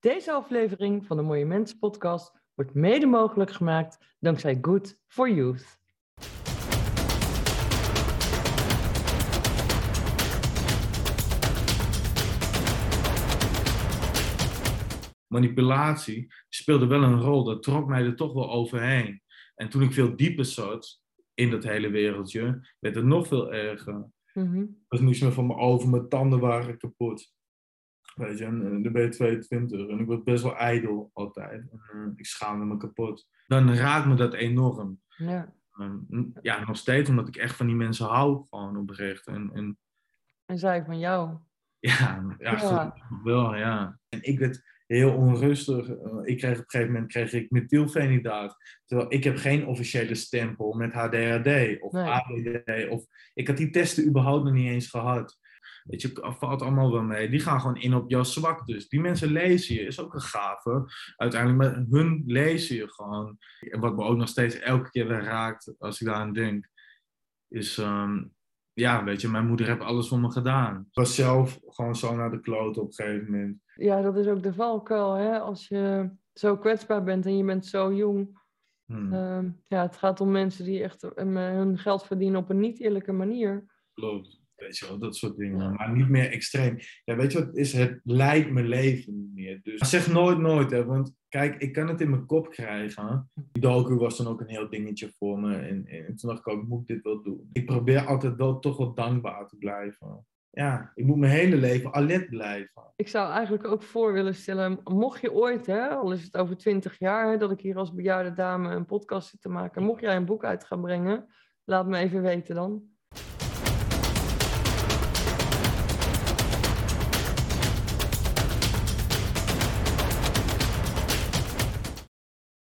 Deze aflevering van de Mooie Mensen podcast wordt mede mogelijk gemaakt dankzij Good for Youth. manipulatie speelde wel een rol. Dat trok mij er toch wel overheen. En toen ik veel dieper zat in dat hele wereldje, werd het nog veel erger. Ik was niets meer van me over, mijn tanden waren kapot. Weet je, en dan ben je 22 en ik was best wel ijdel altijd. En, eh, ik schaamde me kapot. Dan raakt me dat enorm. Ja. Ehm, ja, nog steeds, omdat ik echt van die mensen hou, gewoon oprecht. En, en En zij van jou. ja, ja, wel, ja. En ik werd heel onrustig. Eh, Ik kreeg op een gegeven moment kreeg ik methylfenidaat. Terwijl ik heb geen officiële stempel met HDHD of Nee. ADD. Of, ik had die testen überhaupt nog niet eens gehad. Weet je, het valt allemaal wel mee. Die gaan gewoon in op jouw zwaktes. Die mensen lezen je, is ook een gave. Uiteindelijk, met hun lezen je gewoon. En wat me ook nog steeds elke keer weer raakt, als ik daaraan denk, is... ehm, ja, weet je, mijn moeder heeft alles voor me gedaan. Ik was zelf gewoon zo naar de kloot op een gegeven moment. Ja, dat is ook de valkuil, hè? Als je zo kwetsbaar bent en je bent zo jong. Hm, Ehm, ja, het gaat om mensen die echt eh, hun geld verdienen op een niet eerlijke manier. klopt. Weet je wel, dat soort dingen. Maar niet meer extreem. Ja, weet je wat het is? Het lijkt mijn leven niet meer. Dus zeg nooit nooit, hè. Want kijk, ik kan het in mijn kop krijgen. Die docu was dan ook een heel dingetje voor me. En, en toen dacht ik ook, moet ik dit wel doen? Ik probeer altijd wel toch wel dankbaar te blijven. Ja, ik moet mijn hele leven alert blijven. Ik zou eigenlijk ook voor willen stellen, mocht je ooit, hè, al is het over twintig jaar, hè, dat ik hier als bejaarde dame een podcast zit te maken, mocht jij een boek uit gaan brengen, laat me even weten dan.